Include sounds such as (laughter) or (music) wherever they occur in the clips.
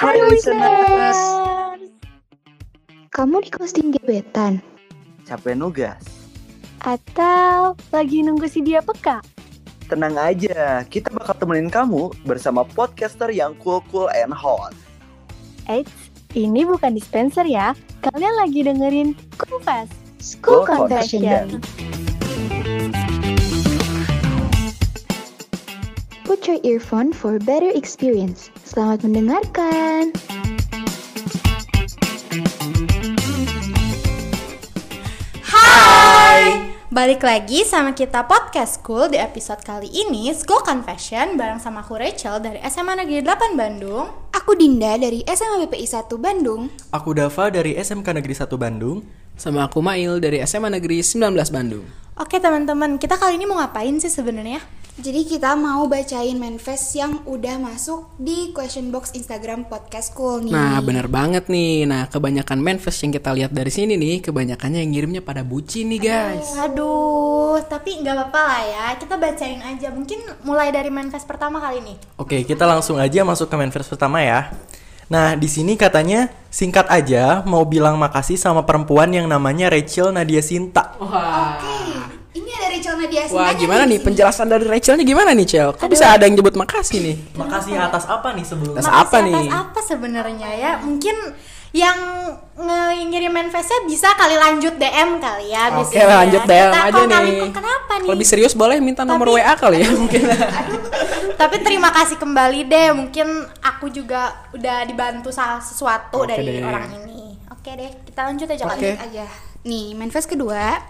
Hai listeners. Kamu di ghosting gebetan? Capek nugas? Atau lagi nunggu si dia peka? Tenang aja, kita bakal temenin kamu bersama podcaster yang cool-cool and hot. Eits, ini bukan dispenser ya. Kalian lagi dengerin Kufas. School School Confession. Confession. Put your earphone for better experience. Selamat mendengarkan. Hai, balik lagi sama kita podcast School di episode kali ini School Confession bareng sama aku Rachel dari SMA Negeri 8 Bandung. Aku Dinda dari SMA BPI 1 Bandung. Aku Dava dari SMK Negeri 1 Bandung. Sama aku Mail dari SMA Negeri 19 Bandung. Oke teman-teman, kita kali ini mau ngapain sih sebenarnya? Jadi kita mau bacain manifest yang udah masuk di question box Instagram podcast school nih. Nah, bener banget nih. Nah, kebanyakan manifest yang kita lihat dari sini nih, kebanyakannya yang ngirimnya pada bucin nih, guys. Aduh, tapi nggak apa-apa lah ya. Kita bacain aja. Mungkin mulai dari manifest pertama kali ini. Oke, kita langsung aja masuk ke verse pertama ya. Nah, di sini katanya singkat aja mau bilang makasih sama perempuan yang namanya Rachel Nadia Sinta. Ini ada Rachel Nadia Wah, Sintanya gimana nih penjelasan dari Rachelnya gimana nih, Cel? Kok bisa ada yang nyebut makasih nih? Makasih atas apa nih sebelumnya? Atas Makasih apa nih? Atas apa sebenarnya ya? Mungkin yang nge- ngirim manifestnya bisa kali lanjut DM kali ya. Oke, biasanya. lanjut DM Kita- aja kali- nih. kenapa nih? Lebih serius boleh minta nomor Tapi- WA kali ya mungkin. (laughs) Tapi terima kasih kembali deh. Mungkin aku juga udah dibantu salah sesuatu dari deh. orang ini. Oke deh, kita lanjut aja kali. Oke. Lanjut aja. Nih, manifest kedua.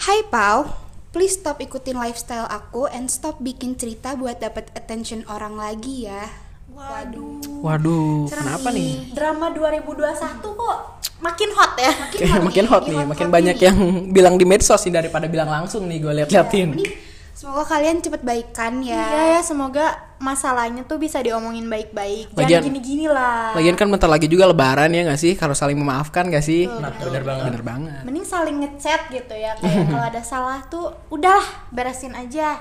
Hai Pau, please stop ikutin lifestyle aku and stop bikin cerita buat dapet attention orang lagi ya. Waduh. Waduh, kenapa nih? Drama 2021 kok makin hot ya. Kayak makin hot nih, makin banyak yang (laughs) bilang di medsos nih daripada bilang langsung nih gue liat-liatin. Semoga kalian cepet baikan ya. Iya ya, semoga masalahnya tuh bisa diomongin baik-baik. Jangan gini-gini lah. Lagian kan bentar lagi juga lebaran ya gak sih? Kalau saling memaafkan gak sih? Nah, bener banget. Bener banget. Mending saling ngechat gitu ya kayak (laughs) kalau ada salah tuh udahlah beresin aja.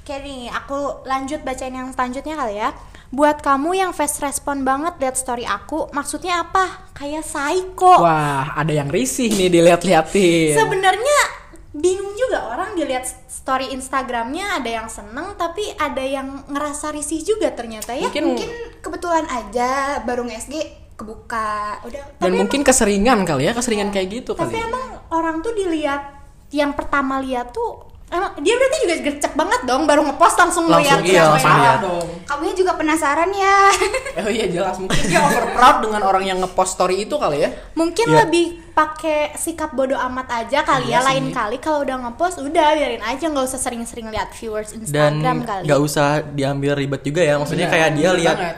Oke nih, aku lanjut bacain yang selanjutnya kali ya. Buat kamu yang fast respon banget lihat story aku, maksudnya apa? Kayak psycho. Wah, ada yang risih nih dilihat-liatin. Sebenarnya bingung juga orang dilihat story Instagramnya ada yang seneng tapi ada yang ngerasa risih juga ternyata ya. Mungkin, Mungkin kebetulan aja baru SG kebuka. udah dan tapi mungkin keseringan kali ya, keseringan kayak gitu Tapi kali. emang orang tuh dilihat yang pertama lihat tuh emang dia berarti juga gercep banget dong baru ngepost langsung Langsung ngeliat iya, cewek. langsung lihat. dong. Kamunya juga penasaran ya. (laughs) Oh iya jelas mungkin dia over proud dengan orang yang ngepost story itu kali ya. Mungkin Iya. lebih pakai sikap bodoh amat aja kali Iya ya lain sih. kali kalau udah ngepost udah biarin aja nggak usah sering-sering lihat viewers Dan Instagram kali. nggak usah diambil ribet juga ya. Maksudnya Iya, kayak dia lihat banget.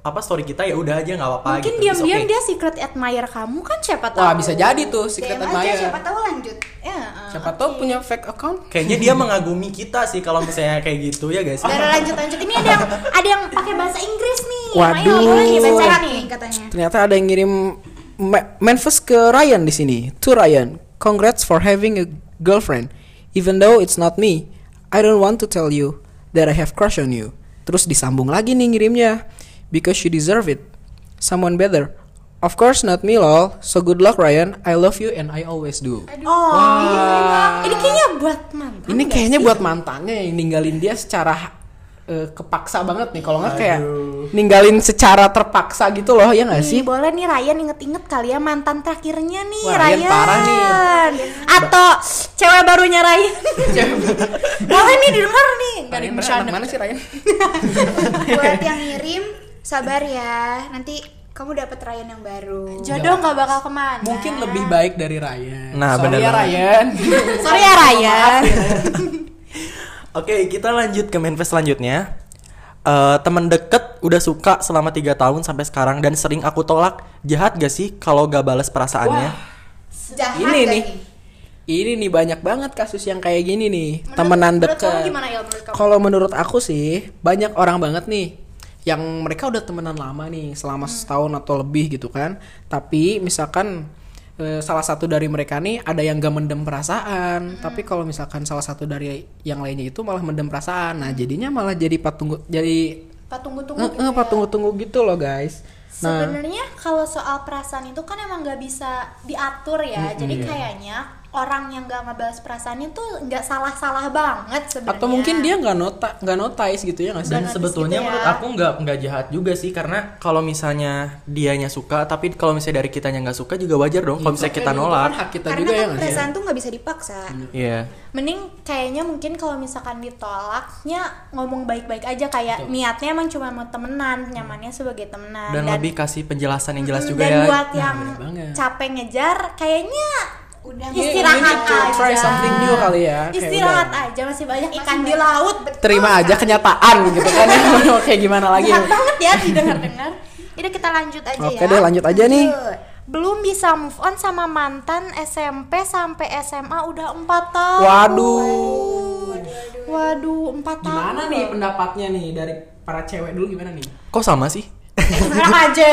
Apa story kita ya udah aja nggak apa-apa Mungkin gitu. diam-diam okay. dia secret admirer kamu kan siapa tahu. Wah bisa jadi tuh secret DM aja admirer. siapa tahu lanjut. Ya, uh, Siapa tahu punya fake account. Kayaknya dia mengagumi kita sih kalau misalnya kayak gitu ya guys. Udah lanjut lanjut. Ini ada yang ada yang pakai bahasa Inggris nih. Waduh. Ayo nih baca nih. Nih katanya. Ternyata ada yang ngirim manifest ke Ryan di sini. To Ryan, congrats for having a girlfriend. Even though it's not me, I don't want to tell you that I have crush on you. Terus disambung lagi nih ngirimnya. Because you deserve it. Someone better. Of course not me lol. So good luck Ryan. I love you and I always do. Oh, ini kayaknya buat mantan. Ini kayaknya buat mantannya yang ninggalin dia secara eh, kepaksa banget nih. Kalau nggak kayak ninggalin secara terpaksa gitu loh ya nggak sih? Boleh nih Ryan inget-inget kali ya mantan terakhirnya nih Wah, Ryan Ryan. parah nih. Atau cewek barunya Ryan. boleh nih didengar nih. Ryan bercanda. mana sih Ryan? (laughs) Buat yang ngirim sabar ya. Nanti kamu dapat Ryan yang baru. Jodoh nggak bakal ke mana. Mungkin lebih baik dari Ryan. Nah, Sorry bener ya. Ryan. (laughs) Sorry ya Ryan. (laughs) Oke, kita lanjut ke manifest selanjutnya. Eh teman deket udah suka selama tiga tahun sampai sekarang dan sering aku tolak. Jahat gak sih kalau gak balas perasaannya? Jahat Ini nih. Ini nih banyak banget kasus yang kayak gini nih, temenan menurut kamu deket. Kalau menurut aku sih banyak orang banget nih yang mereka udah temenan lama nih selama setahun atau lebih gitu kan. Tapi misalkan eh, salah satu dari mereka nih ada yang gak mendem perasaan, tapi kalau misalkan salah satu dari yang lainnya itu malah mendem perasaan. Nah, jadinya malah jadi patung jadi Pak tunggu-tunggu Nge- gitu ya. tunggu-tunggu gitu loh guys nah Sebenarnya kalau soal perasaan itu kan emang nggak bisa diatur ya. Jadi kayaknya orang yang nggak ngebalas perasaannya tuh nggak salah-salah banget sebenarnya. atau mungkin dia nggak nota nggak notice gitu ya nggak sih? Dan sebetulnya gitu ya. menurut aku nggak nggak jahat juga sih. Karena kalau misalnya dianya suka tapi kalau misalnya dari kitanya nggak suka juga wajar dong kalau misalnya kita Itu kan nolak hak kita Karena juga ya kan sih? perasaan tuh nggak bisa dipaksa. iya. Mending kayaknya mungkin kalau misalkan ditolaknya ngomong baik-baik aja. Kayak niatnya emang cuma mau temenan, nyamannya sebagai temenan. Dan, lebih kasih penjelasan yang jelas Mm, juga dan ya. buat yang bener banget. capek ngejar kayaknya Udah istirahat you need to aja. try something new kali ya, kayak Istirahat udah. aja masih banyak ikan di laut. terima aja kenyataan gitu kan ya (laughs) mau kayak gimana lagi Jahat banget ya didengar-dengar. Udah kita lanjut aja oke ya. deh lanjut aja nih Belum bisa move on sama mantan SMP sampai SMA udah 4 tahun. waduh Waduh, 4 tahun. gimana nih pendapatnya nih dari para cewek dulu gimana nih kok sama sih Enak aja.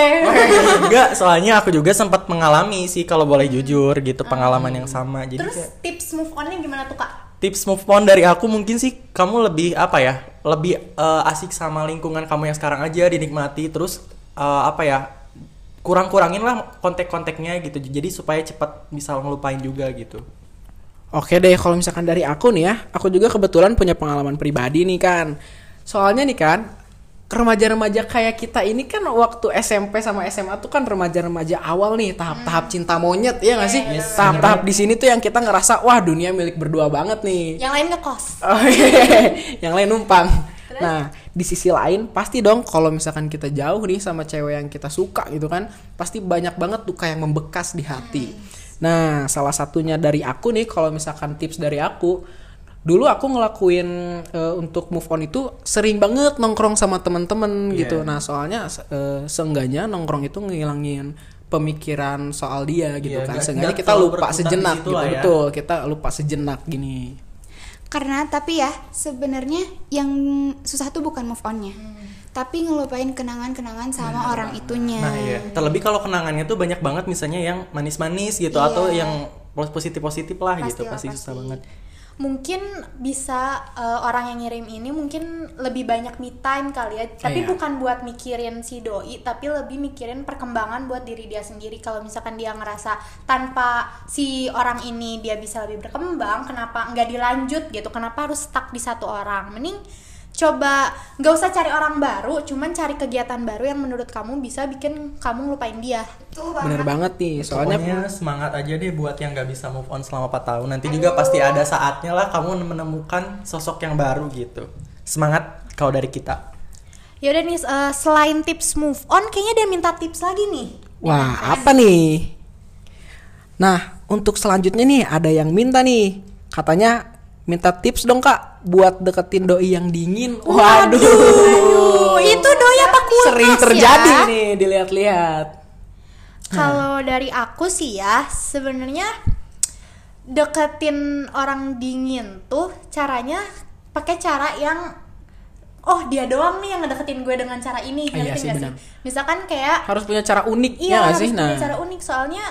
enggak soalnya aku juga sempat mengalami sih kalau boleh jujur gitu pengalaman yang sama jadi Terus kayak- tips move on-nya gimana tuh, Kak? tips move on dari aku mungkin sih kamu lebih apa ya lebih eh, asik sama lingkungan kamu yang sekarang aja dinikmati terus eh, apa ya kurang-kurangin lah kontak-kontaknya gitu jadi supaya cepat bisa ngelupain juga gitu Oke deh, kalau misalkan dari aku nih ya, aku juga kebetulan punya pengalaman pribadi nih kan. Soalnya nih kan, remaja-remaja kayak kita ini kan waktu SMP sama SMA tuh kan remaja-remaja awal nih, tahap-tahap cinta monyet ya nggak sih? Tahap-tahap di sini tuh yang kita ngerasa wah dunia milik berdua banget nih. Yang lain ngekos. Oh, iya. yang lain numpang. Nah, di sisi lain pasti dong kalau misalkan kita jauh nih sama cewek yang kita suka gitu kan, pasti banyak banget duka yang membekas di hati. Nah, salah satunya dari aku nih kalau misalkan tips dari aku, dulu aku ngelakuin eh, untuk move on itu sering banget nongkrong sama temen-temen Iya. gitu. Nah, soalnya eh, seenggaknya nongkrong itu ngilangin pemikiran soal dia gitu Iya, kan. nggak- Seenggaknya nggak kita lupa sejenak gitu. ya. Betul, kita lupa sejenak gini. Karena tapi ya sebenarnya yang susah tuh bukan move onnya, tapi ngelupain kenangan-kenangan sama orang itunya. nah iya terlebih kalau kenangannya tuh banyak banget misalnya yang manis-manis gitu Iya. atau yang positif-positif lah gitu Pasti lah, pasti susah pasti. banget Mungkin bisa eh, orang yang ngirim ini mungkin lebih banyak me time kali ya. Tapi Iya. bukan buat mikirin si doi, tapi lebih mikirin perkembangan buat diri dia sendiri. Kalau misalkan dia ngerasa tanpa si orang ini dia bisa lebih berkembang, kenapa nggak dilanjut gitu? Kenapa harus stuck di satu orang? Mending coba nggak usah cari orang baru, cuman cari kegiatan baru yang menurut kamu bisa bikin kamu ngelupain dia. Bener banget nih, soalnya Pokoknya semangat aja deh buat yang gak bisa move on selama 4 tahun Nanti juga pasti ada saatnya lah kamu menemukan sosok yang baru gitu Semangat kalau dari kita Yaudah nih, eh, selain tips move on, kayaknya dia minta tips lagi nih. Wah, apa nih? Nah, untuk selanjutnya nih ada yang minta nih. Katanya minta tips dong kak buat deketin doi yang dingin. Waduh, Aduh, itu doi apa kulkas sering terjadi ya? nih dilihat-lihat. Kalau dari aku sih ya, sebenarnya deketin orang dingin tuh caranya pakai cara yang oh dia doang nih yang ngedeketin gue dengan cara ini, iya ngerti sih, nggak benar. Misalkan kayak Harus punya cara unik Iya, ya harus sih? punya Nah, cara unik soalnya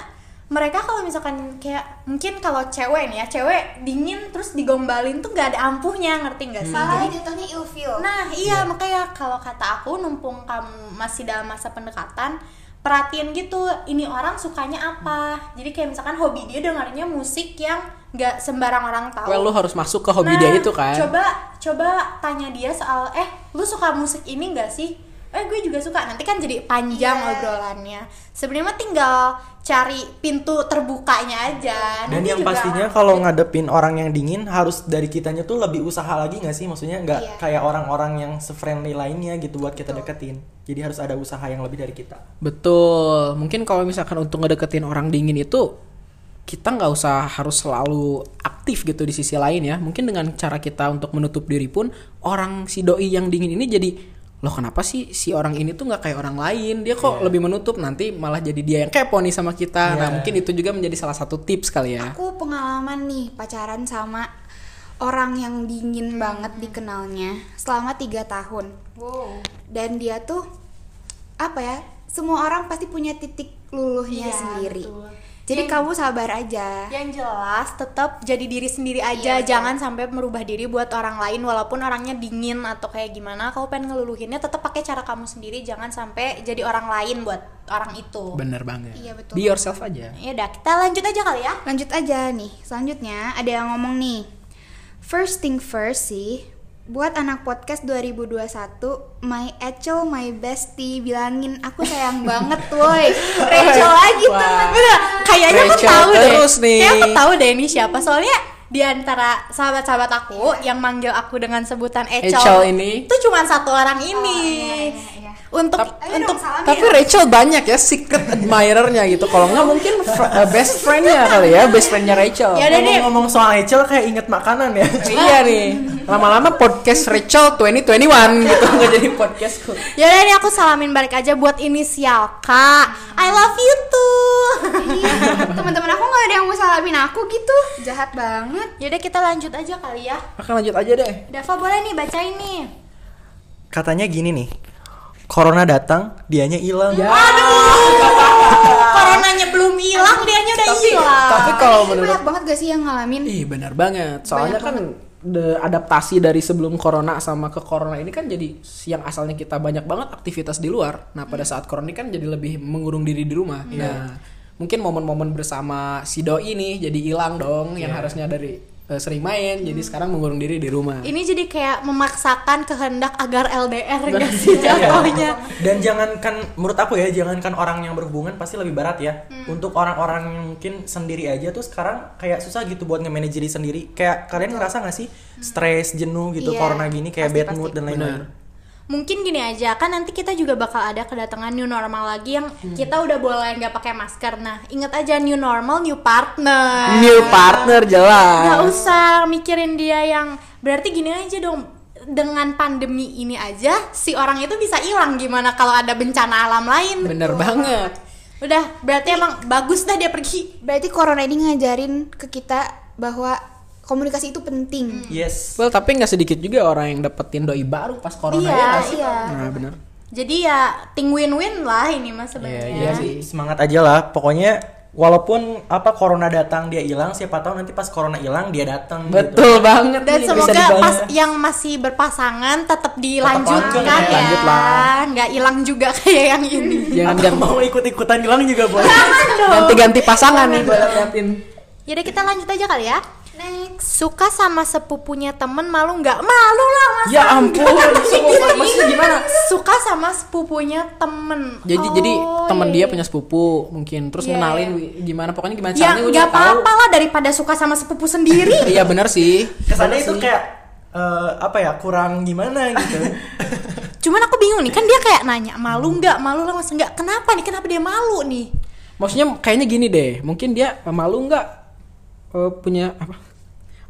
mereka kalau misalkan kayak mungkin kalau cewek nih ya, cewek dingin terus digombalin tuh nggak ada ampuhnya, ngerti nggak sih? Malah Jadi- jatuhnya ilfil. Nah iya makanya kalau kata aku numpung kamu masih dalam masa pendekatan perhatiin gitu ini orang sukanya apa jadi kayak misalkan hobi dia dengarnya musik yang nggak sembarang orang tahu well lu harus masuk ke hobi Nah, dia itu kan. coba coba tanya dia soal eh lu suka musik ini nggak sih eh gue juga suka nanti kan jadi panjang Iya. obrolannya sebenarnya mah tinggal cari pintu terbukanya aja Dan Nanti yang juga- pastinya kalau ngadepin orang yang dingin harus dari kitanya tuh lebih usaha lagi nggak sih? Maksudnya nggak Iya. kayak orang-orang yang se-friendly lainnya gitu buat kita deketin. Jadi harus ada usaha yang lebih dari kita. Betul. Mungkin kalau misalkan untuk ngedeketin orang dingin itu kita nggak usah harus selalu aktif gitu di sisi lain ya. Mungkin dengan cara kita untuk menutup diri pun orang si doi yang dingin ini jadi loh kenapa sih si orang ini tuh nggak kayak orang lain dia kok lebih menutup nanti malah jadi dia yang kepo nih sama kita nah Iya. mungkin itu juga menjadi salah satu tips kali ya Aku pengalaman nih pacaran sama orang yang dingin banget dikenalnya selama tiga tahun. Dan dia tuh apa ya? Semua orang pasti punya titik luluhnya Iya, sendiri. betul. Jadi kamu sabar aja. Yang jelas tetap jadi diri sendiri aja, Iya, betul. jangan sampai merubah diri buat orang lain walaupun orangnya dingin atau kayak gimana. Kau pengen ngeluluhinnya tetap pakai cara kamu sendiri, jangan sampai jadi orang lain buat orang itu. Bener banget. Iya, betul. Be yourself aja. Ya udah, kita lanjut aja kali ya. Lanjut aja nih. Selanjutnya ada yang ngomong nih. First thing first sih, buat anak podcast 2021, my Echel, my bestie bilangin aku sayang banget woi. (laughs) Rachel lagi tuh. Bener, kayaknya aku tahu deh. terus nih. Kayak aku tahu deh ini siapa. Soalnya di antara sahabat-sahabat aku yang manggil aku dengan sebutan Echel, Echel ini. itu cuma satu orang ini. Untuk untuk Tapi Rachel banyak ya secret admirernya gitu. Kalau nggak mungkin fr- uh, best friendnya kali ya, best friendnya Rachel. Ya udah deh. Ngomong-ngomong soal Echel kayak inget makanan ya. (laughs) iya nih. Lama-lama podcast Rachel 2021 gitu (laughs) nggak jadi podcastku. Ya udah ini aku salamin balik aja buat inisial K. I love you too. Iya, teman-teman aku nggak ada yang mau salamin aku gitu. Jahat banget. Yaudah kita lanjut aja kali ya. Oke lanjut aja deh. Dava boleh nih bacain nih. Katanya gini nih. Corona datang, dianya hilang. Ya. (laughs) Coronanya belum hilang, dianya udah hilang. Tapi kalau menurut banyak banget gak sih yang ngalamin? Ih benar banget. Soalnya kan the adaptasi dari sebelum corona sama ke corona ini kan jadi yang asalnya kita banyak banget aktivitas di luar. Nah pada saat corona ini kan jadi lebih mengurung diri di rumah. Nah mungkin momen-momen bersama si doi ini jadi hilang dong yang harusnya dari eh, sering main jadi sekarang mengurung diri di rumah. Ini jadi kayak memaksakan kehendak agar LDR (laughs) gak sih jatuhnya. Dan jangankan menurut aku ya, jangankan orang yang berhubungan pasti lebih berat ya. Untuk orang-orang yang mungkin sendiri aja tuh sekarang kayak susah gitu buat nge-manage diri sendiri. Kayak kalian ngerasa gak sih stres, jenuh gitu Iya, corona gini kayak pasti, bad mood pasti. dan lain-lain. Mungkin gini aja, kan nanti kita juga bakal ada kedatangan new normal lagi yang kita udah boleh nggak pakai masker. Nah, inget aja new normal, new partner. New partner jelas. usah mikirin dia yang berarti gini aja dong dengan pandemi ini aja si orang itu bisa hilang gimana kalau ada bencana alam lain Bener banget. udah berarti emang bagus dah dia pergi Berarti corona ini ngajarin ke kita bahwa komunikasi itu penting. Yes. Well tapi nggak sedikit juga orang yang dapetin doi baru pas corona Iya, ya sih? iya. Nah bener. jadi ya ting win-win lah ini mas sebenarnya Iya sih. Semangat aja lah. Pokoknya walaupun apa corona datang dia hilang, siapa tahu nanti pas corona hilang dia datang gitu. Betul banget dan nih, bisa semoga pas yang masih berpasangan tetap dilanjutkan lanjut, ya lanjut lah. nggak hilang juga (laughs) kayak yang ini Jangan Atau jangan mau ikut-ikutan hilang juga boleh. ganti-ganti pasangan nih gue liatin. Yaudah kita lanjut aja kali ya Next Suka sama sepupunya temen malu nggak? Malu lah mas Ya ampun, (laughs) maksudnya gimana? Suka sama sepupunya temen Jadi jadi Oh, teman iya. dia punya sepupu mungkin terus Iya, ngenalin wi- gimana pokoknya gimana Ya caranya gue nggak apa-apa lah daripada suka sama sepupu sendiri (laughs) Iya benar sih. Kesannya itu kayak eh, apa ya kurang gimana gitu. (laughs) Cuman aku bingung nih Kan dia kayak nanya Malu nggak? Malu lah mas nggak? Kenapa nih? Kenapa dia malu nih? Maksudnya kayaknya gini deh, mungkin dia malu nggak eh, punya apa?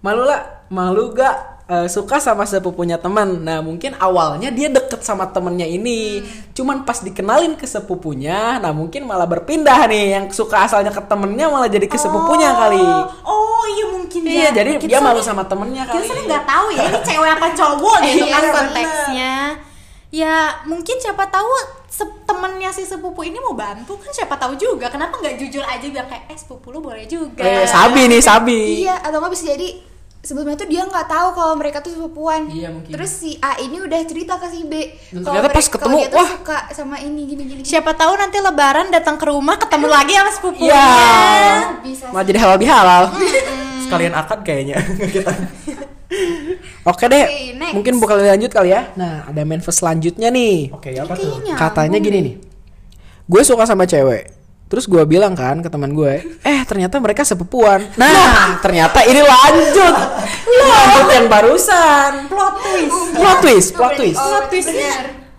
Malu lah, malu nggak eh, suka sama sepupunya teman. Nah mungkin awalnya dia deket sama temennya ini, cuman pas dikenalin ke sepupunya, nah mungkin malah berpindah nih, yang suka asalnya ke temennya malah jadi ke sepupunya kali. Oh iya mungkin Iya, jadi Kita dia malu sama temennya Kita kali. soalnya nggak tahu ya ini cewek apa (laughs) cowok gitu Iya, kan bener. konteksnya. Ya mungkin siapa tahu temennya si sepupu ini mau bantu kan siapa tahu juga kenapa nggak jujur aja bilang kayak eh sepupu lu boleh juga. Eh, sabi nih, sabi. Iya, atau nggak bisa jadi sebelumnya tuh dia nggak tahu kalau mereka tuh sepupuan. Iya, mungkin. Terus si A ini udah cerita ke si B. Dan ternyata pas ketemu, dia tuh wah. suka sama ini gini gini. gini. Siapa tahu nanti lebaran datang ke rumah ketemu lagi sama sepupunya. Iya. Bisa. Malah jadi halal bihalal. Sekalian akad kayaknya (laughs) kita. Oke deh, next. mungkin bakal lanjut kali ya. Nah, ada manifest selanjutnya nih. Oke, apa tuh? Katanya gini nih, gue suka sama cewek. Terus gue bilang kan ke teman gue, eh ternyata mereka sepupuan. (laughs) Nah, ternyata ini lanjut, lanjut yang barusan. Plot twist. Plot twist, plot twist. Plot twistnya.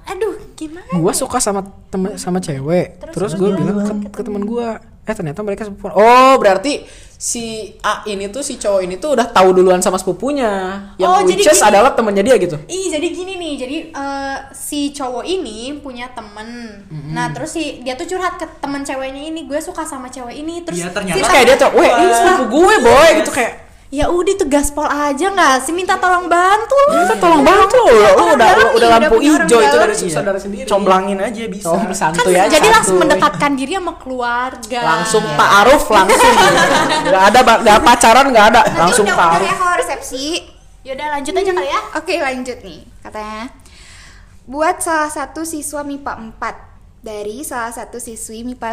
Aduh gimana? Gue suka sama temen sama cewek. Terus, gue bilang ke, ke teman gue, eh ternyata mereka sepupuan. Oh berarti si A ini tuh si cowok ini tuh udah tahu duluan sama sepupunya. Yang Oh, which jadi is gini. adalah temennya dia gitu. Ih jadi gini nih, jadi eh, si cowok ini punya temen. Nah terus si dia tuh curhat ke temen ceweknya ini, gue suka sama cewek ini. Terus Iya, si ternyata Terus temen- kayak dia tuh, weh ini sepupu gue boy gitu kayak. Ya udah itu gaspol aja nggak sih minta tolong bantu Kita tolong bantu lo, lo Orang udah lo udah nih, lampu hijau itu dari saudara sendiri. Comblangin aja bisa. Oh, kan santuy aja. jadi langsung santuy. mendekatkan diri sama keluarga langsung ta'aruf langsung. Gak ada gak pacaran gak ada, langsung udah-udah ta'aruf. ya kalau resepsi. Yaudah lanjut aja kali ya Oke lanjut nih katanya Buat salah satu siswa MIPA 4 Dari salah satu siswi MIPA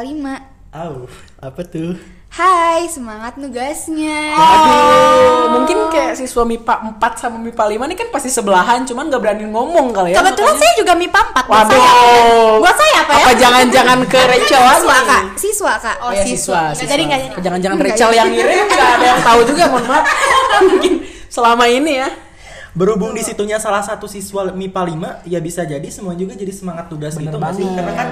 5 Au, apa tuh? Hai semangat nugasnya Aduh, mungkin kayak siswa MIPA 4 sama MIPA 5 ini kan pasti sebelahan, cuman gak berani ngomong kali ya. Kebetulan makanya- saya juga MIPA 4 buat Waduh. saya Buat saya apa ya? Apa jangan-jangan ke Rachel lagi? Siswa kak Siswa kak Oh, ya, siswa, Nggak siswa. jadi, nggak jadi. Jangan-jangan Rachel yang ngirim nggak ada yang tahu juga, mohon maaf. (laughs) Mungkin selama ini ya. Berhubung di situnya salah satu siswa MIPA 5, ya bisa jadi semua juga jadi semangat tugas Bener gitu banget. Karena kan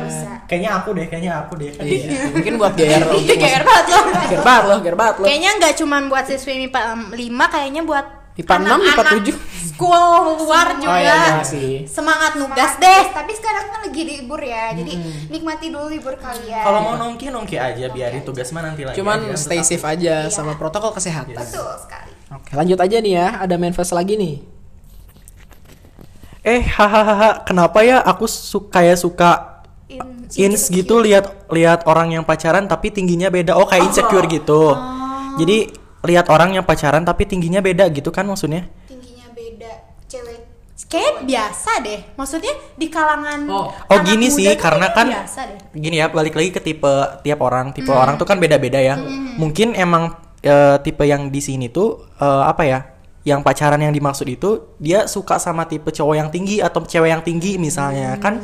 kayaknya aku deh, kayaknya aku deh. Iya, mungkin buat GR. Iya, GR banget loh GR banget loh, GR banget loh. Kayaknya nggak cuma buat siswi MIPA 5 Kayaknya buat MIPA 6, MIPA anak-anak 7. School luar juga Oh iya, iya sih. Semangat nugas deh Tapi sekarang kan lagi libur ya Jadi nikmati dulu libur kalian Kalau mau nongki nongki aja, biarin tugas mah nanti lagi. Cuman aja. stay safe aja sama protokol kesehatan. Betul sekali Oke, lanjut aja nih ya. Ada manifest lagi nih. Eh, hahaha, kenapa ya aku suka kayak suka ins gitu lihat lihat orang yang pacaran tapi tingginya beda. Oh, kayak insecure gitu. Jadi lihat orang yang pacaran tapi tingginya beda gitu kan maksudnya? Tingginya beda Cewek Kayak biasa deh Maksudnya di kalangan Oh. Oh gini muda sih karena kan biasa deh. gini ya balik lagi ke tipe tiap orang tipe orang tuh kan beda-beda ya mungkin emang eh, tipe yang di sini tuh eh, apa ya yang pacaran yang dimaksud itu dia suka sama tipe cowok yang tinggi atau cewek yang tinggi misalnya kan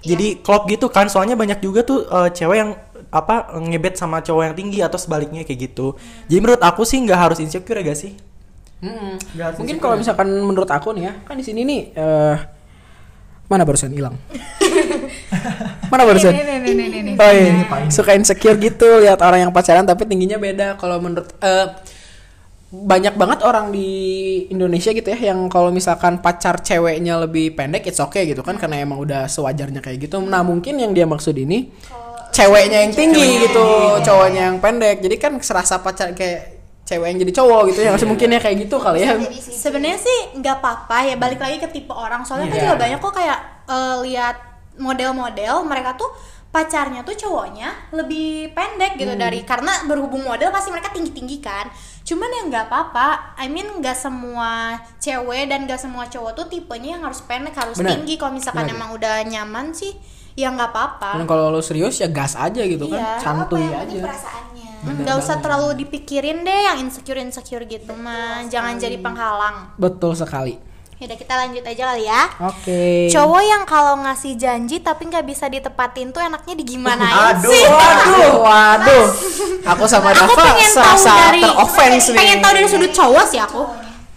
jadi klop gitu kan soalnya banyak juga tuh eh, cewek yang apa ngebet sama cowok yang tinggi atau sebaliknya kayak gitu jadi menurut aku sih nggak harus insecure ya gak sih. Nggak harus Mungkin kalau ya? misalkan menurut aku nih ya, kan di sini nih eh mana barusan hilang? (laughs) mana barusan? Oh iya, suka insecure gitu lihat orang yang pacaran tapi tingginya beda. Kalau menurut eh banyak banget orang di Indonesia gitu ya yang kalau misalkan pacar ceweknya lebih pendek it's okay gitu kan karena emang udah sewajarnya kayak gitu. Nah, mungkin yang dia maksud ini ceweknya yang tinggi gitu, cowoknya yang pendek. Jadi kan serasa pacar kayak cewek yang jadi cowok gitu ya. Maksudnya mungkin ya kayak gitu kali ya. Sebenarnya sih nggak apa-apa ya balik lagi ke tipe orang soalnya kan Iya. juga banyak kok kayak eh, lihat model-model mereka tuh pacarnya tuh cowoknya lebih pendek gitu Hmm. dari karena berhubung model pasti mereka tinggi-tinggi kan cuman ya nggak apa-apa. I mean nggak semua cewek dan nggak semua cowok tuh tipenya yang harus pendek harus Benar. tinggi. Kalau misalkan Benar. emang udah nyaman sih ya nggak apa-apa. Dan kalau lo serius ya gas aja gitu Iya, kan, santuy Apa yang aja. perasaannya? Nggak usah terlalu dipikirin deh yang insecure insecure gitu mah. Jangan jadi penghalang. Betul sekali. Yaudah kita lanjut aja kali ya Oke. Cowok yang kalau ngasih janji tapi nggak bisa ditepatin tuh enaknya digimanain Aduh, sih? Waduh, waduh. Aku sama Aku Dava pengen tahu serasa dari teroffense nih. pengen tahu dari sudut cowok sih aku.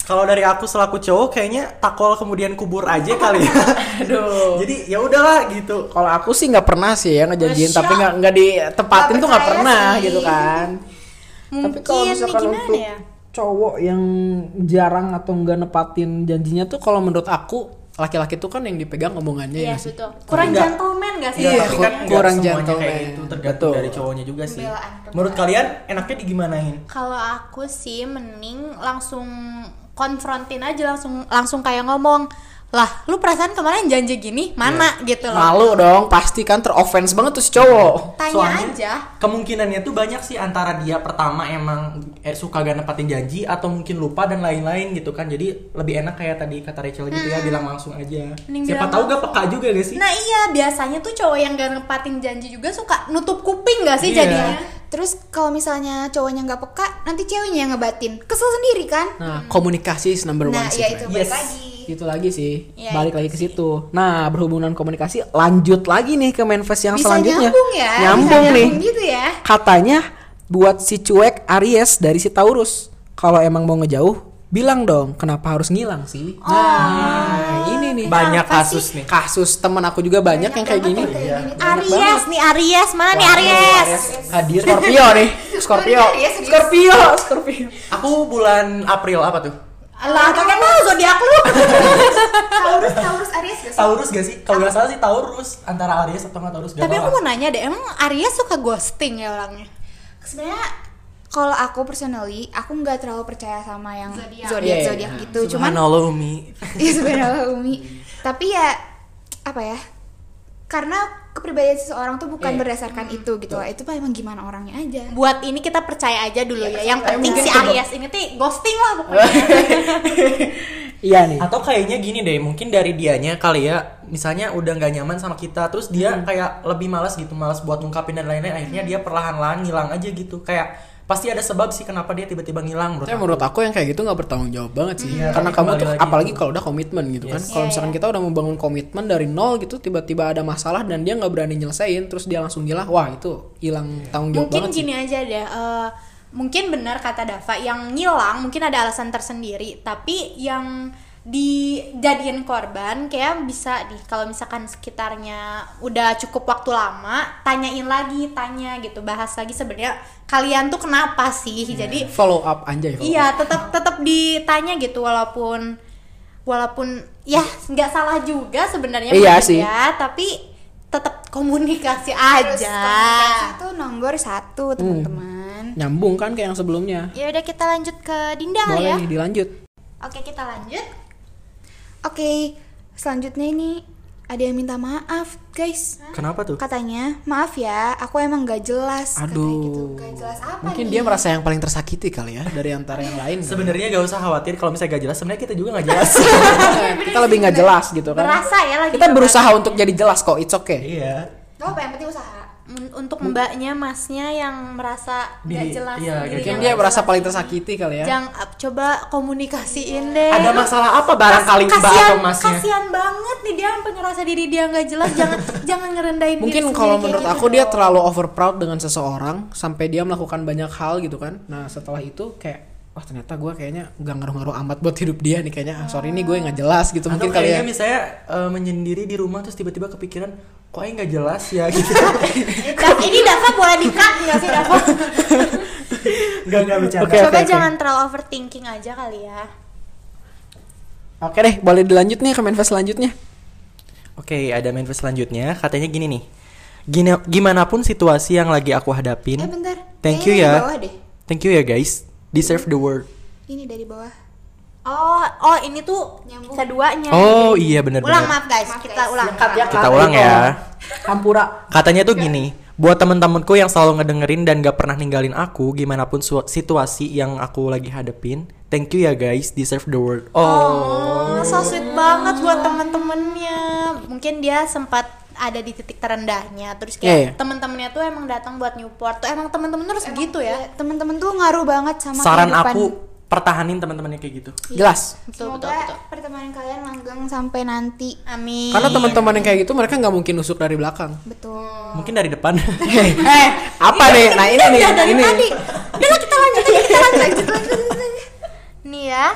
Kalau dari aku selaku cowok kayaknya takol kemudian kubur aja kali ya. (laughs) Aduh. Jadi ya udahlah gitu. Kalau aku sih nggak pernah sih ya ngejanjiin Masya. tapi nggak nggak ditepatin Nggak tuh nggak pernah sih. gitu kan. Mungkin tapi kalau nih misalkan gimana untuk ya? Cowok yang jarang atau nggak nepatin janjinya tuh kalau menurut aku laki-laki tuh kan yang dipegang omongannya Iya ya sih. betul. Kurang Enggak. gentleman gak sih? Iya, tapi kan kurang semuanya gentleman. kayak gitu tergantung Betul. dari cowoknya juga sih. Pembelaan. Menurut kalian enaknya digimanain? Kalau aku sih mending langsung konfrontin aja langsung langsung kayak ngomong lah lu perasaan kemarin janji gini mana gitu loh Malu dong, pasti kan teroffense banget tuh si cowok. tanya Soalnya- aja Kemungkinannya tuh banyak sih antara dia pertama emang eh, suka gak nepatin janji atau mungkin lupa dan lain-lain gitu kan. Jadi lebih enak kayak tadi kata Rachel gitu ya bilang langsung aja. Mending Siapa tahu gak peka juga gak sih? nah iya biasanya tuh cowok yang gak nepatin janji juga suka nutup kuping gak sih Iya. jadinya Terus kalau misalnya cowoknya nggak peka, nanti ceweknya yang ngebatin. Kesel sendiri kan? Nah, komunikasi is number one Nah, sih. ya itu Yes. lagi. Itu lagi sih, Iya, balik itu lagi ke situ. Nah, berhubungan komunikasi, lanjut lagi nih ke manifest yang Bisa selanjutnya. nyambung ya. bisa Nyambung nih. nyambung gitu ya. Katanya buat si cuek Aries dari si Taurus. Kalau emang mau ngejauh, bilang dong kenapa harus ngilang sih? Oh. Nah, ini nih. Banyak Kenapa kasus sih? nih. Kasus temen aku juga banyak, yang kayak gini. Aries nih Aries mana nih Aries Hadir Scorpio nih. Scorpio. Scorpio, Scorpio. Aku bulan April apa tuh? lah kan zodiak lu (laughs) Taurus, Taurus, Aries gak sih? Taurus gak sih? Kalau nggak salah sih Taurus antara Aries atau nggak Taurus. Gak tapi aku mau nanya deh emang Aries suka ghosting ya orangnya Sebenarnya kalau aku personally aku nggak terlalu percaya sama yang Zodiak. zodiak Iya, zodiak gitu cuman Umi. (laughs) Iya sebenarnya Umi. (laughs) Tapi ya apa ya? Karena kepribadian seseorang tuh bukan Iya. berdasarkan itu gitu lah. Itu emang gimana orangnya aja. buat ini kita percaya aja dulu ya yang penting si Aries ini tuh ghosting lah pokoknya (laughs) Iya nih. Atau kayaknya gini deh, mungkin dari dianya kali ya, misalnya udah nggak nyaman sama kita, terus dia kayak lebih malas gitu, malas buat ngungkapin dan lain-lain, akhirnya dia perlahan-lahan ngilang aja gitu. Kayak pasti ada sebab sih kenapa dia tiba-tiba ngilang menurut Tapi aku. menurut aku yang kayak gitu nggak bertanggung jawab banget sih. Iya, Karena kamu tuh lagi apalagi kalau udah komitmen gitu kan. Yes. Kalau Iya, misalkan kita udah membangun komitmen dari nol gitu, tiba-tiba ada masalah dan dia nggak berani nyelesain, terus dia langsung ngilang, wah itu hilang tanggung jawab mungkin banget sih. gini aja deh eh, mungkin benar kata Dava yang ngilang mungkin ada alasan tersendiri tapi yang dijadiin korban kayak bisa nih kalau misalkan sekitarnya udah cukup waktu lama tanyain lagi tanya gitu bahas lagi sebenarnya kalian tuh kenapa sih jadi Follow up anjay. follow iya tetap tetap ditanya gitu walaupun walaupun ya nggak salah juga sebenarnya Iya sih. ya tapi tetap komunikasi Terus aja komunikasi itu nomor satu teman-teman. Nyambung kan kayak yang sebelumnya. Ya udah kita lanjut ke Dinda Boleh ya. nih dilanjut. Oke, kita lanjut. Oke, selanjutnya ini ada yang minta maaf guys. Kenapa tuh? Katanya maaf ya, aku emang gak jelas. Katanya Aduh. gitu. Gak jelas apa Mungkin nih? dia merasa yang paling tersakiti kali ya dari antara yang lain. Sebenarnya gak usah khawatir kalau misalnya gak jelas, sebenarnya kita juga gak jelas. (laughs) kita lebih nggak jelas gitu kan. Berasa ya lagi. Kita berusaha untuk jadi jelas kok, it's okay. iya. Gak apa yang penting usaha. Untuk mbaknya, masnya yang merasa nggak jelas iya, sendiri, mungkin yang Mungkin dia merasa paling tersakiti kali ya. Jangan coba komunikasiin deh. Ada masalah apa barangkali mbak atau masnya? kasihan banget nih dia sampai ngerasa diri dia nggak jelas. jangan (laughs) jangan ngerendahin diri Mungkin sendiri kalau menurut gitu aku dia terlalu over proud dengan seseorang sampai dia melakukan banyak hal gitu kan. Nah setelah itu kayak wah ternyata gue kayaknya nggak ngaruh-ngaruh amat buat hidup dia nih kayaknya ah, sorry nih gue nggak jelas gitu Atau mungkin kali ya. misalnya eh, menyendiri di rumah terus tiba-tiba kepikiran kok aja nggak jelas ya (laughs) gitu. Da- ini Dava boleh di-cut nggak sih Dava? Gak nggak bercanda. Oke, Coba oke. jangan terlalu overthinking aja kali ya. Oke deh boleh dilanjut nih ke manifest selanjutnya. Oke, ada manifest selanjutnya. Katanya gini nih. Gina, gimana pun situasi yang lagi aku hadapin. Eh bentar. Thank Kayaknya you ya. Thank you ya guys. Deserve the world. Ini dari bawah. Oh, oh ini tuh Nyambung. keduanya. Oh iya benar Ulang maaf guys, Maaf, kita guys. ulang. Kita ulang ya. Hampura. Katanya tuh gini, buat temen-temenku yang selalu ngedengerin dan gak pernah ninggalin aku, gimana pun situasi yang aku lagi hadepin, thank you ya guys, deserve the world. Oh, Oh, so sweet banget buat temen-temennya. Mungkin dia sempat ada di titik terendahnya, terus kayak Iya, iya. temen-temennya tuh emang datang buat Newport tuh emang temen-temen terus gitu ya. Temen-temen tuh ngaruh banget sama saran kehidupan. aku pertahanin temen-temennya kayak gitu. Jelas. Betul, Semoga betul, betul. pertemanan kalian langgeng sampai nanti. Amin. Karena teman-teman yang kayak gitu mereka nggak mungkin nusuk dari belakang. Betul. Mungkin dari depan. (laughs) (laughs) eh apa nih? Nah ini nih ini. Lah, kita lanjut aja, kita lanjut, lanjut, lanjut, lanjut. Nih ya,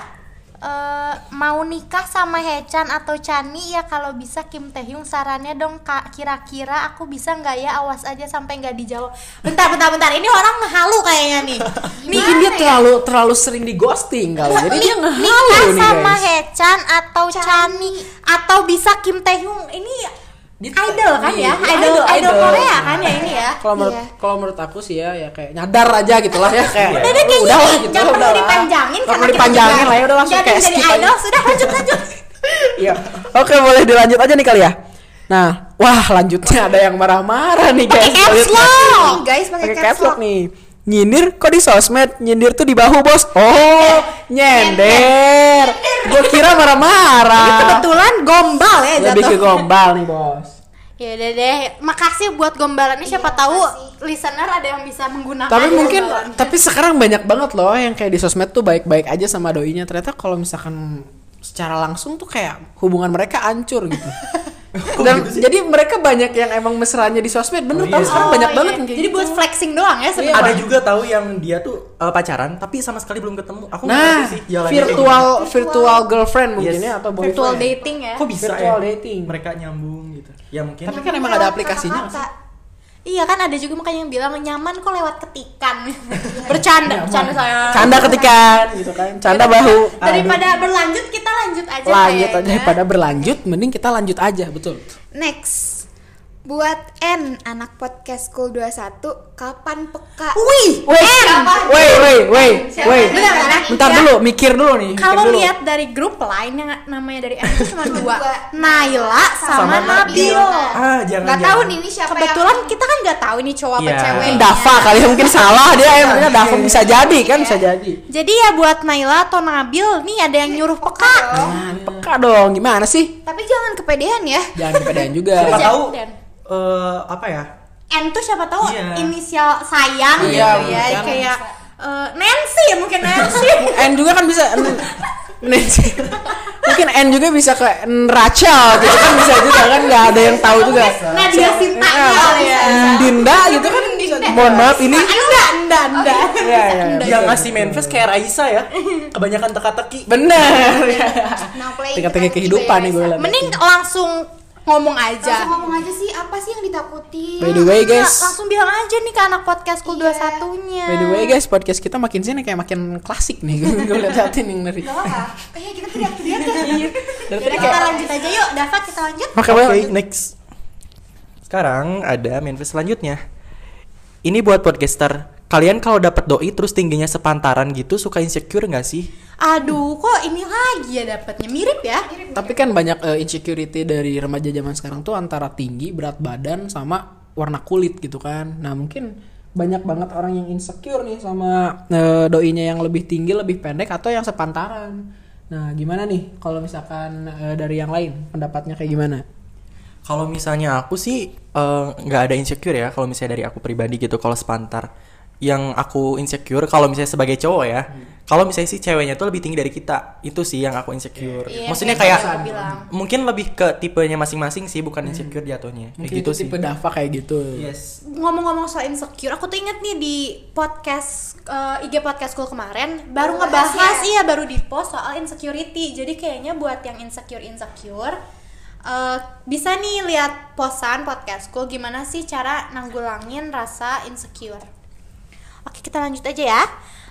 eh, mau nikah sama Hechan atau Chani? Ya kalau bisa Kim Taehyung sarannya dong kak. Kira-kira aku bisa nggak ya? Awas aja sampai nggak dijawab. Bentar bentar bentar. Ini orang halu kayaknya nih. Nih Mungkin dia terlalu terlalu sering di ghosting kali. Jadi dia ngehalu nikah nih sama guys. Hechan atau Chani? Atau bisa Kim Taehyung? Ini idol kan ya Iya, idol idol, idol idol. Korea kan ya ini ya Kalau menurut Iya. kalau menurut aku sih ya ya kayak nyadar aja gitu lah ya kayak. Udah deh kayaknya udah lah gitu nggak perlu dipanjangin Nggak karena perlu dipanjangin lah ya udah langsung kayak jadi skip aja. idol sudah lanjut lanjut Iya. Oke, boleh dilanjut aja nih kali ya. Nah, wah lanjutnya ada yang marah-marah nih guys. caps Selanjutnya. lock. Guys pakai Pakai caps caps lock. nih. Nyindir kok di sosmed? Nyindir tuh di bahu, Bos. Oh, nyender. Gue kira marah-marah. kebetulan gombal ya Lebih ke jatuh gombal nih, Bos. ya udah deh makasih buat gombalannya siapa tahu listener ada yang bisa menggunakan Tapi mungkin gombalan. tapi sekarang banyak banget loh yang kayak di sosmed tuh baik-baik aja sama doinya. Ternyata kalau misalkan secara langsung tuh kayak hubungan mereka hancur gitu. (laughs) Dan jadi mereka banyak yang emang mesranya di sosmed. Bener Oh, tau iya. sekarang Oh, banyak iya. banget kayak jadi gitu. buat flexing doang ya sebenarnya Ada juga tahu yang dia tuh eh, pacaran tapi sama sekali belum ketemu. Aku Nah, sih kayak virtual virtual girlfriend mungkin Yes. ya atau boyfriend. virtual dating ya. Kok bisa Virtual ya? dating. Mereka nyambung gitu. Ya mungkin. Tapi kan emang ada aplikasinya. Kata-kata. Iya kan ada juga makanya yang bilang nyaman kok lewat ketikan (laughs) bercanda bercanda saya Canda ketikan gitu kan. Canda bahu. daripada berlanjut kita lanjut aja Lanjut aja daripada berlanjut mending kita lanjut aja, betul. Next. Buat N anak podcast School 21 kapan peka? Wih, Wait, wait, wait, wait, wait. Bentar, Ya. dulu, mikir dulu nih. Kalau lihat dari grup lain yang namanya dari M itu cuma (laughs) dua. Naila sama, Sama Nabil. Ah, jangan Nggak tahu nih ini siapa Kebetulan yang kita kan nggak tahu ini cowok apa Iya. cewek. Mungkin Dava kali ya, mungkin salah dia ya, mungkin Dava bisa jadi kan, bisa jadi. Jadi ya buat Naila atau Nabil nih ada yang nyuruh peka. Nah, peka dong, gimana sih? Tapi jangan kepedean ya. Jangan kepedean juga. Siapa tahu eh, apa ya? N tuh siapa tahu Iya. inisial sayang Iya, gitu ya mungkin. kayak eh, Nancy ya mungkin Nancy. (laughs) N juga kan bisa Nancy. Mungkin N juga bisa ke Rachel gitu kan bisa juga kan nggak ada yang tahu juga. Nadia Sinta Iya. ya. Dinda gitu kan bisa. Mohon maaf ini. Anda, anda, anda. Iya, iya. Yang ngasih manifest kayak Raisa ya. Kebanyakan teka-teki. Bener. Play Teka-teki kita kehidupan nih gue. Mending langsung ngomong aja. Langsung ngomong aja sih apa sih yang ditakuti? By the way guys, langsung bilang aja nih ke anak podcast Cool 21-nya. by the way guys, podcast kita makin sini kayak makin klasik nih. (laughs) Gue liatin yang dari. Gak apa. Eh kita teriak-teriak ya. Dari Yaudah tadi kita lanjut aja yuk, Davat kita lanjut. Oke, Oke, boleh. next. Sekarang ada manifest selanjutnya. Ini buat podcaster. Kalian kalau dapat doi terus tingginya sepantaran gitu suka insecure nggak sih? Aduh, kok ini lagi ya dapatnya mirip ya? Tapi kan banyak eh, insecurity dari remaja zaman sekarang tuh antara tinggi, berat badan sama warna kulit gitu kan. Nah, mungkin banyak banget orang yang insecure nih sama eh, doinya yang lebih tinggi, lebih pendek atau yang sepantaran. Nah, gimana nih kalau misalkan eh, dari yang lain pendapatnya kayak gimana? Kalau misalnya aku sih eh, nggak ada insecure ya. Kalau misalnya dari aku pribadi gitu, kalau sepantar, yang aku insecure kalau misalnya sebagai cowok ya. Kalau misalnya sih ceweknya tuh lebih tinggi dari kita, itu sih yang aku insecure. Iya, Maksudnya kayak kayak bilang. mungkin lebih ke tipenya masing-masing sih, bukan insecure jatuhnya. Kayak Mungkin gitu itu sih. tipe Dava kayak gitu. Yes. Ngomong-ngomong soal insecure, aku tuh inget nih di podcast eh, IG podcast school kemarin baru ngebahas iya baru di post soal insecurity. Jadi kayaknya buat yang insecure insecure eh, bisa nih lihat posan podcast school gimana sih cara nanggulangin rasa insecure. Oke kita lanjut aja ya.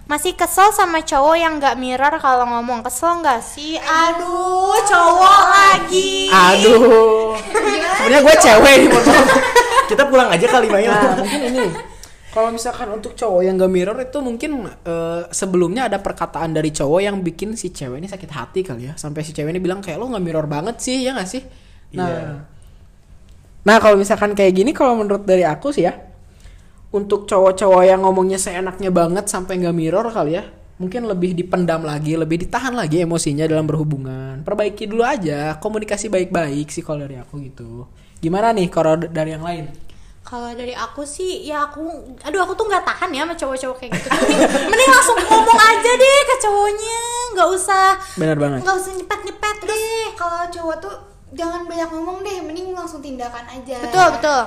Masih kesel sama cowok yang nggak mirror kalau ngomong kesel nggak sih? Aduh, cowok lagi. Aduh. Sebenarnya gue cewek nih (laughs) potong. Kita pulang aja kali Mayu. Nah, mungkin ini. Kalau misalkan untuk cowok yang gak mirror itu mungkin eh, sebelumnya ada perkataan dari cowok yang bikin si cewek ini sakit hati kali ya. Sampai si cewek ini bilang kayak lo gak mirror banget sih, ya gak sih? Nah. Iya. Nah, kalau misalkan kayak gini kalau menurut dari aku sih ya. Untuk cowok-cowok yang ngomongnya seenaknya banget sampai gak mirror kali ya. Mungkin lebih dipendam lagi, lebih ditahan lagi emosinya dalam berhubungan. Perbaiki dulu aja, komunikasi baik-baik sih kalau dari aku gitu. Gimana nih kalau dari yang lain? Kalau dari aku sih ya aku aduh aku tuh nggak tahan ya sama cowok-cowok kayak gitu. Mending, mending langsung ngomong aja deh ke cowoknya, nggak usah Benar banget. nggak usah nyepet-nyepet deh. Kalau cowok tuh jangan banyak ngomong deh, mending langsung tindakan aja. Betul, betul.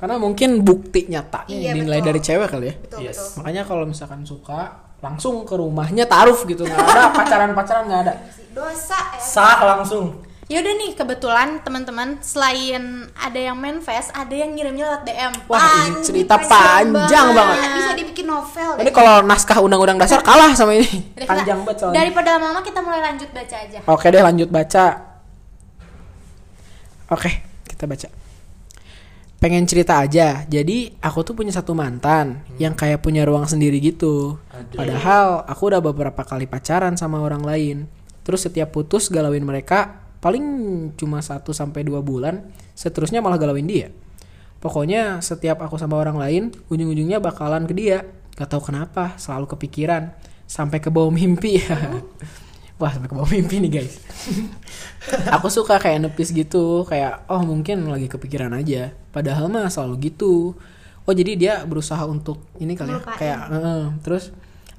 Karena mungkin bukti nyatanya Iya, yang dinilai betul. dari cewek kali ya. Betul, Yes. betul. Makanya kalau misalkan suka langsung ke rumahnya taruh gitu nggak ada (laughs) pacaran-pacaran nggak ada. Dosa ya. Sah langsung. Ya udah nih kebetulan teman-teman selain ada yang manifest, ada yang ngirimnya lewat DM. Wah ini Anjing, cerita panjang panjang banget. Bisa dibikin novel Ini kalau naskah undang-undang dasar kalah sama ini. Panjang banget soalnya. Daripada lama-lama kita mulai lanjut baca aja. Oke deh lanjut baca. Oke kita baca. Pengen cerita aja. Jadi aku tuh punya satu mantan yang kayak punya ruang sendiri gitu. Padahal aku udah beberapa kali pacaran sama orang lain. Terus setiap putus galauin mereka paling cuma 1 sampai 2 bulan, seterusnya malah galauin dia. Pokoknya setiap aku sama orang lain, ujung-ujungnya bakalan ke dia. Gak tahu kenapa, selalu kepikiran. Sampai ke bawah mimpi (laughs) Wah, sampai ke bawah mimpi nih guys. (laughs) aku suka kayak nepis gitu, kayak oh mungkin lagi kepikiran aja. Padahal mah selalu gitu. Oh jadi dia berusaha untuk ini kali ya, kayak "Heeh." terus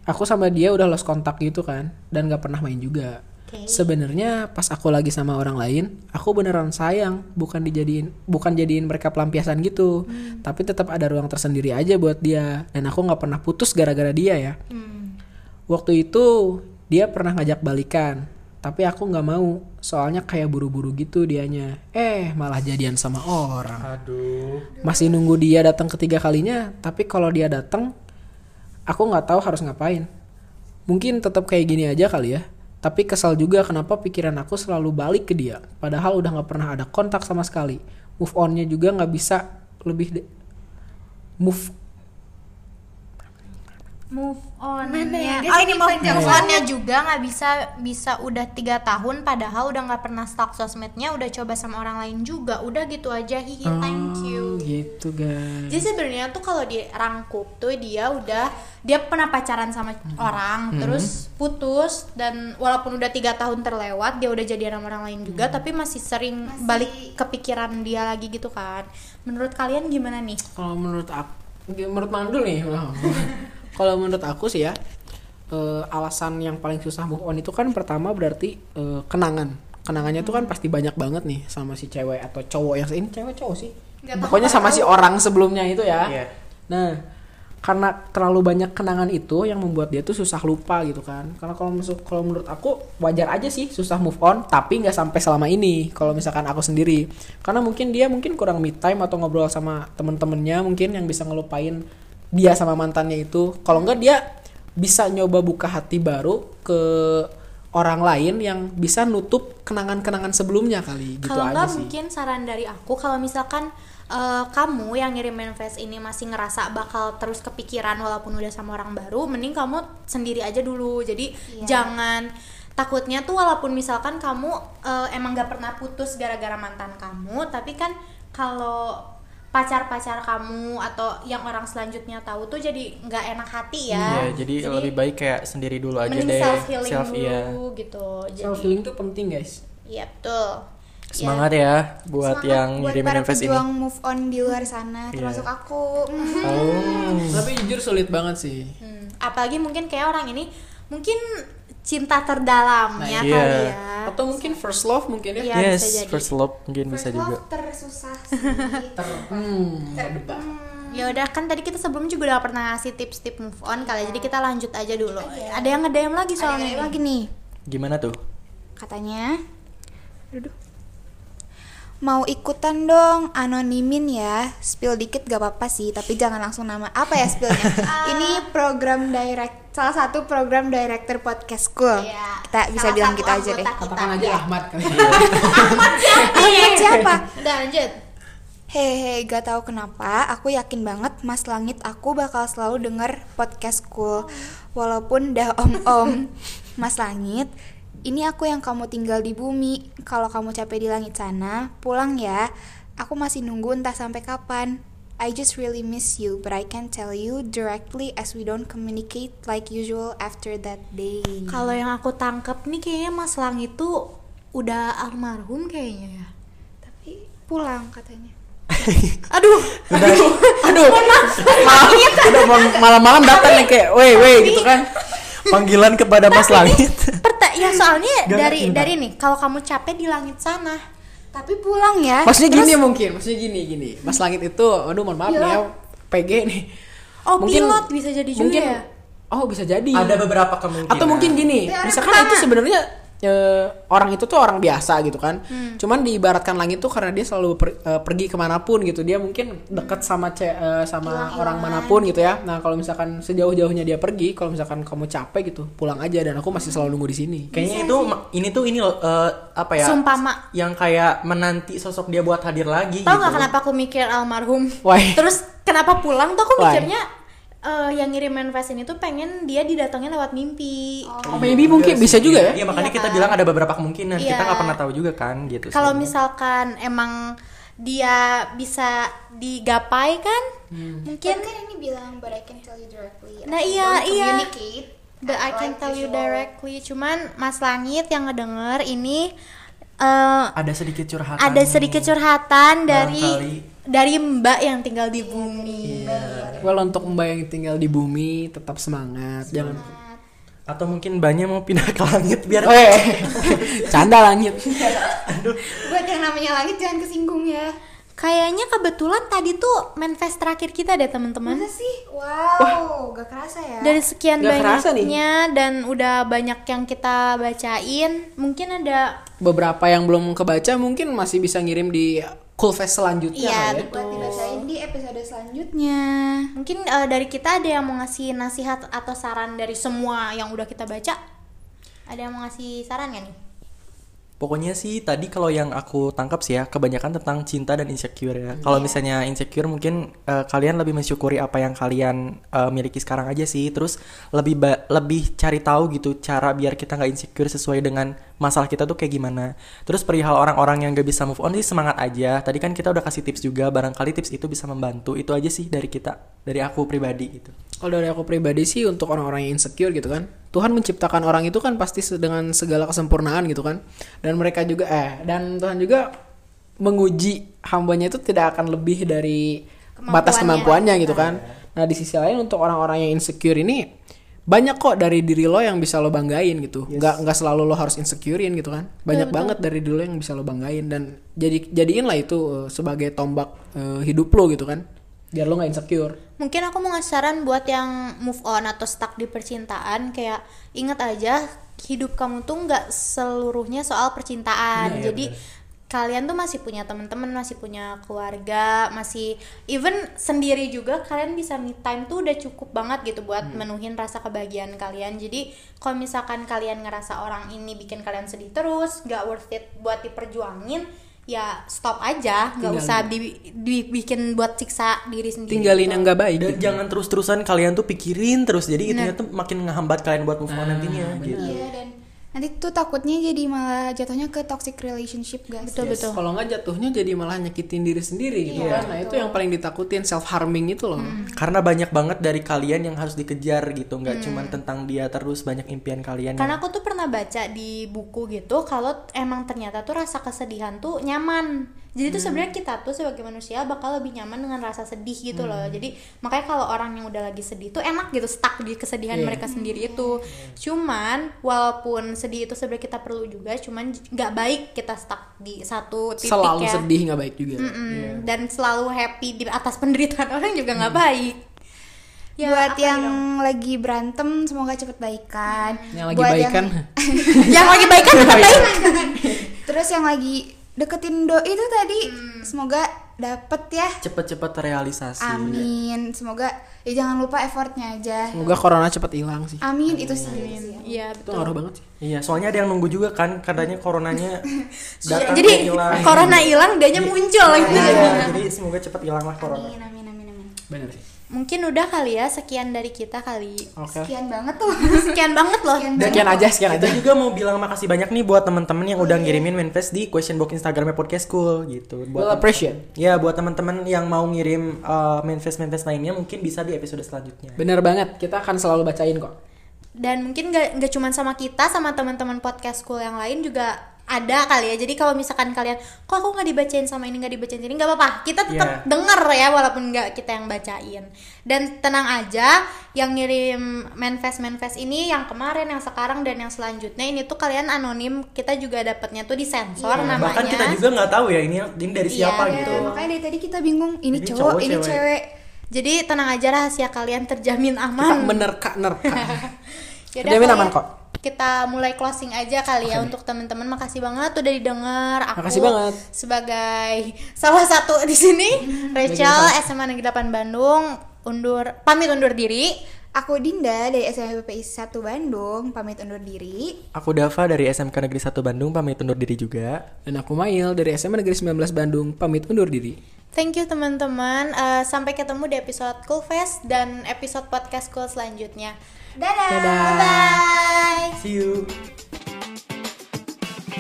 aku sama dia udah lost kontak gitu kan, dan gak pernah main juga. Oke. Sebenarnya pas aku lagi sama orang lain, aku beneran sayang, bukan dijadiin bukan jadiin mereka pelampiasan gitu. Tapi tetap ada ruang tersendiri aja buat dia dan aku nggak pernah putus gara-gara dia ya. Hmm. Waktu itu dia pernah ngajak balikan, tapi aku nggak mau, soalnya kayak buru-buru gitu dianya. Eh, malah jadian sama orang. Aduh. Masih nunggu dia datang ketiga kalinya, tapi kalau dia datang, aku nggak tahu harus ngapain. Mungkin tetap kayak gini aja kali ya. Tapi kesal juga kenapa pikiran aku selalu balik ke dia, padahal udah nggak pernah ada kontak sama sekali. move onnya juga nggak bisa lebih move move on. Mana ya? oh ini move, move onnya juga nggak bisa bisa udah tiga tahun padahal udah nggak pernah stalk sosmednya udah coba sama orang lain juga. Udah gitu aja hihi thank you. gitu guys. Jadi sebenarnya tuh kalau dirangkup tuh dia udah dia pernah pacaran sama orang terus putus dan walaupun udah tiga tahun terlewat dia udah jadi sama orang lain juga tapi masih sering balik kepikiran dia lagi gitu kan. Menurut kalian gimana nih? Kalau menurut aku menurut Mandul nih. (laughs) kalau menurut aku sih ya eh, alasan yang paling susah move on itu kan pertama berarti eh, kenangan. Kenangannya tuh kan pasti banyak banget nih sama si cewek atau cowok yang ini cewek cowok sih. Tahu, pokoknya nggak sama si orang sebelumnya itu ya. Iya. nah karena terlalu banyak kenangan itu yang membuat dia tuh susah lupa gitu kan. Karena kalau masuk kalau menurut aku wajar aja sih susah move on tapi nggak sampai selama ini kalau misalkan aku sendiri. Karena mungkin dia mungkin kurang me time atau ngobrol sama temen-temennya mungkin yang bisa ngelupain dia sama mantannya itu kalau enggak dia bisa nyoba buka hati baru ke orang lain yang bisa nutup kenangan-kenangan sebelumnya kali gitu kalau aja nggak sih. mungkin saran dari aku kalau misalkan eh, kamu yang ngirim manifest ini masih ngerasa bakal terus kepikiran walaupun udah sama orang baru mending kamu sendiri aja dulu. Jadi jangan takutnya tuh walaupun misalkan kamu eh, emang gak pernah putus gara-gara mantan kamu tapi kan kalau pacar-pacar kamu atau yang orang selanjutnya tahu tuh jadi nggak enak hati ya Iya, jadi, lebih baik kayak sendiri dulu aja mending deh. self healing Self, dulu iya. gitu jadi self healing tuh penting guys iya betul Semangat ya buat Semangat yang buat ngirim para manifest ini. pejuang move on di luar sana Iya. termasuk aku. Oh. tapi jujur sulit banget sih Hmm, apalagi mungkin kayak orang ini mungkin cinta terdalamnya Nah, iya. kali ya. atau mungkin first love mungkin ya Iya, yes, bisa jadi. first love mungkin bisa First juga. love tersusah sih (laughs) hmm, Ya udah kan tadi kita sebelum juga udah pernah ngasih tips-tips move on kali. Jadi kita lanjut aja dulu. Ada yang nge-DM lagi soalnya. Ada lagi nih Gimana tuh? katanya Aduh. mau ikutan dong anonimin ya spill dikit gak apa-apa sih tapi jangan langsung nama apa ya spillnya (laughs) ini program direct salah satu program director podcast school. Iya. kita bisa Salah bilang satu gitu aja deh. katakan aja Ahmad kali (laughs) Ahmad siapa? Udah lanjut. Hehe, gak tahu kenapa, aku yakin banget Mas Langit aku bakal selalu denger podcastku Walaupun dah om-om. (laughs) Mas Langit, ini aku yang kamu tinggal di bumi. Kalau kamu capek di langit sana, pulang ya. Aku masih nunggu entah sampai kapan I just really miss you, but I can't tell you directly as we don't communicate like usual after that day. Kalau yang aku tangkep nih kayaknya Mas Langit tuh udah almarhum kayaknya ya. Tapi pulang katanya. (laughs) Aduh, aduh aduh malam udah malam-malam datang nih kayak weh weh gitu kan Panggilan kepada Mas Langit. perta ya soalnya Gak dari dari nih kalau kamu capek di langit sana. Tapi pulang ya. maksudnya gini mungkin maksudnya gini gini Mas Langit itu aduh mohon maaf nih ya PG nih Oh, Mungkin- pilot bisa jadi juga mungkin ya. oh bisa jadi Ada beberapa kemungkinan. atau mungkin gini misalkan itu sebenarnya eh, orang itu tuh orang biasa gitu kan cuman diibaratkan langit tuh karena dia selalu per- eh, pergi ke mana pun gitu dia mungkin deket sama ce- eh, sama orang mana pun gitu ya nah kalau misalkan sejauh-jauhnya dia pergi kalau misalkan kamu capek gitu pulang aja dan aku masih selalu nunggu di sini Kayaknya itu ma- ini tuh ini loh, eh, apa ya? Sumpama. Yang kayak menanti sosok dia buat hadir lagi Tahu gitu. nggak kenapa aku mikir almarhum? Why? Terus kenapa pulang tuh aku Why? mikirnya eh, yang ngirim manifest ini tuh pengen dia didatengin lewat mimpi. oh, maybe mungkin bisa juga ya Iya makanya Iya kita kan? bilang ada beberapa kemungkinan. Kita Iya. nggak pernah tahu juga kan gitu. Kalau misalkan emang dia bisa digapai kan, mungkin kan ini bilang but I can tell you directly. Nah, iya, iya. communicate the I can tell you directly. Cuman Mas Langit yang ngedenger ini eh, ada sedikit curhatan. ada sedikit curhatan dari Barangkali. Dari Mbak yang tinggal di bumi. well untuk mbak yang tinggal di bumi tetap semangat jangan Atau mungkin banyak mau pindah ke langit biar oh eh canda langit Buat yang namanya langit jangan kesinggung ya. Kayaknya kebetulan tadi tuh manifest terakhir kita deh teman-teman. Masa sih? Wow, gak kerasa ya. Dari sekian nih. banyaknya dan udah banyak yang kita bacain, mungkin ada beberapa yang belum kebaca mungkin masih bisa ngirim di cool fest selanjutnya Iya, ya. betul. buat dibacain di episode selanjutnya. mungkin eh, dari kita ada yang mau ngasih nasihat atau saran dari semua yang udah kita baca. Ada yang mau ngasih saran gak nih? Pokoknya sih tadi kalau yang aku tangkap sih ya kebanyakan tentang cinta dan insecure ya. Kalau misalnya insecure mungkin eh, kalian lebih mensyukuri apa yang kalian eh, miliki sekarang aja sih. Terus lebih ba- lebih cari tahu gitu cara biar kita nggak insecure sesuai dengan masalah kita tuh kayak gimana. Terus perihal orang-orang yang gak bisa move on sih semangat aja. Tadi kan kita udah kasih tips juga. Barangkali tips itu bisa membantu. Itu aja sih dari kita, dari aku pribadi gitu. Kalau dari aku pribadi sih untuk orang-orang yang insecure gitu kan. Tuhan menciptakan orang itu kan pasti dengan segala kesempurnaan gitu kan. Dan mereka juga eh dan Tuhan juga menguji hambanya itu tidak akan lebih dari batas kemampuannya gitu kan. Nah, di sisi lain untuk orang-orang yang insecure ini banyak kok dari diri lo yang bisa lo banggain gitu. Nggak nggak selalu lo harus insecurein gitu kan. Banyak banget dari diri lo yang bisa lo banggain dan jadi jadiin lah itu eh, sebagai tombak eh, hidup lo gitu kan. Biar lo nggak insecure. Mungkin aku mau ngasih saran buat yang move on atau stuck di percintaan kayak ingat aja hidup kamu tuh nggak seluruhnya soal percintaan. Jadi kalian tuh masih punya teman-teman, masih punya keluarga, masih even sendiri juga kalian bisa me time tuh udah cukup banget gitu buat menuhin rasa kebahagiaan kalian. Jadi kalau misalkan kalian ngerasa orang ini bikin kalian sedih terus, nggak worth it buat diperjuangin, ya stop aja, nggak usah di- dibikin buat siksa diri sendiri. Tinggalin gitu. yang nggak baik. Dan jangan terus-terusan kalian tuh pikirin terus. Jadi itunya tuh makin ngehambat kalian buat move on nantinya gitu. Iya dan nanti tuh takutnya jadi malah jatuhnya ke toxic relationship guys. Betul betul. Kalau nggak jatuhnya jadi malah nyakitin diri sendiri gitu kan. Nah, itu yang paling ditakutin self harming itu loh. Karena banyak banget dari kalian yang harus dikejar gitu, nggak cuman tentang dia terus banyak impian kalian. Karena yang- aku tuh pernah baca di buku gitu kalau emang ternyata tuh rasa kesedihan tuh nyaman. Jadi tuh sebenarnya kita tuh sebagai manusia bakal lebih nyaman dengan rasa sedih gitu loh. Jadi makanya kalau orang yang udah lagi sedih tuh enak gitu stuck di kesedihan mereka sendiri itu. Cuman walaupun sedih itu sebenarnya kita perlu juga, cuman nggak baik kita stuck di satu titik Selalu ya. sedih nggak baik juga. Mm-mm. Dan selalu happy di atas penderitaan (laughs) orang juga nggak baik. Ya, Buat yang dong? lagi berantem semoga cepet baikan. Yang lagi Buat baikan. yang (laughs) (laughs) lagi baik kan tetap baik. Terus yang lagi deketin doi itu tadi semoga dapet ya. cepet-cepet terrealisasi. Amin. Semoga ya jangan lupa effortnya aja. Semoga corona cepat hilang sih. Amin itu sih. Iya, Itu ngaruh banget sih. Iya, soalnya ada yang nunggu juga kan, katanya coronanya (laughs) datang jadi hilang. corona hilang dianya muncul gitu Iya, jadi semoga cepat hilang lah corona. Amin amin amin amin. Bener sih. Mungkin udah kali ya sekian dari kita kali Oke. Sekian banget tuh. (laughs) sekian banget loh Sekian aja, sekian Kita aja. juga mau bilang makasih banyak nih buat teman-teman yang udah ngirimin manifest di question box Instagramnya podcast school gitu. Well Buat appreciate. ya buat teman-teman yang mau ngirim uh, manifest manifest lainnya mungkin bisa di episode selanjutnya. Bener banget. Kita akan selalu bacain kok. dan mungkin gak, nggak cuma sama kita sama teman-teman podcast school yang lain juga ada kali ya jadi kalau misalkan kalian kok aku nggak dibacain sama ini nggak dibacain ini nggak apa-apa kita tetap Iya. denger ya walaupun nggak kita yang bacain dan tenang aja yang ngirim manifest manifest ini yang kemarin yang sekarang dan yang selanjutnya ini tuh kalian anonim kita juga dapatnya tuh disensor namanya Bahkan kita juga nggak tahu ya ini ini dari Iya, siapa iya. gitu. Makanya dari tadi kita bingung ini, Ini cowok, cowok, ini cewek. cewek. jadi tenang aja rahasia kalian terjamin Kita aman menerka-nerka. (laughs) Yaudah Terjamin aman ya, kok. Kita mulai closing aja kali ya untuk teman-teman. Makasih banget udah didengar. Aku Makasih banget. sebagai salah satu di sini, (laughs) Rachel SMA Negeri 8 Bandung undur pamit undur diri. Aku Dinda dari SMA PPI 1 Bandung, pamit undur diri. Aku Dava dari SMK Negeri 1 Bandung pamit undur diri juga. Dan aku Mail dari SMA Negeri 19 Bandung pamit undur diri. Thank you teman-teman. Eh, sampai ketemu di episode Cool Fest dan episode podcast Cool selanjutnya. Dadah. Dadah. Bye. See you.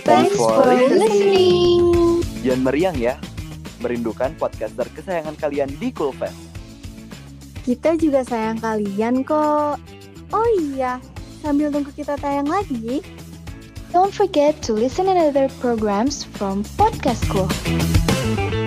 Thanks for listening. Jangan meriang ya. Merindukan podcaster kesayangan kalian di Coolfest. Kita juga sayang kalian kok. Oh iya, sambil tunggu kita tayang lagi, Don't forget to listen another programs from Podcast School.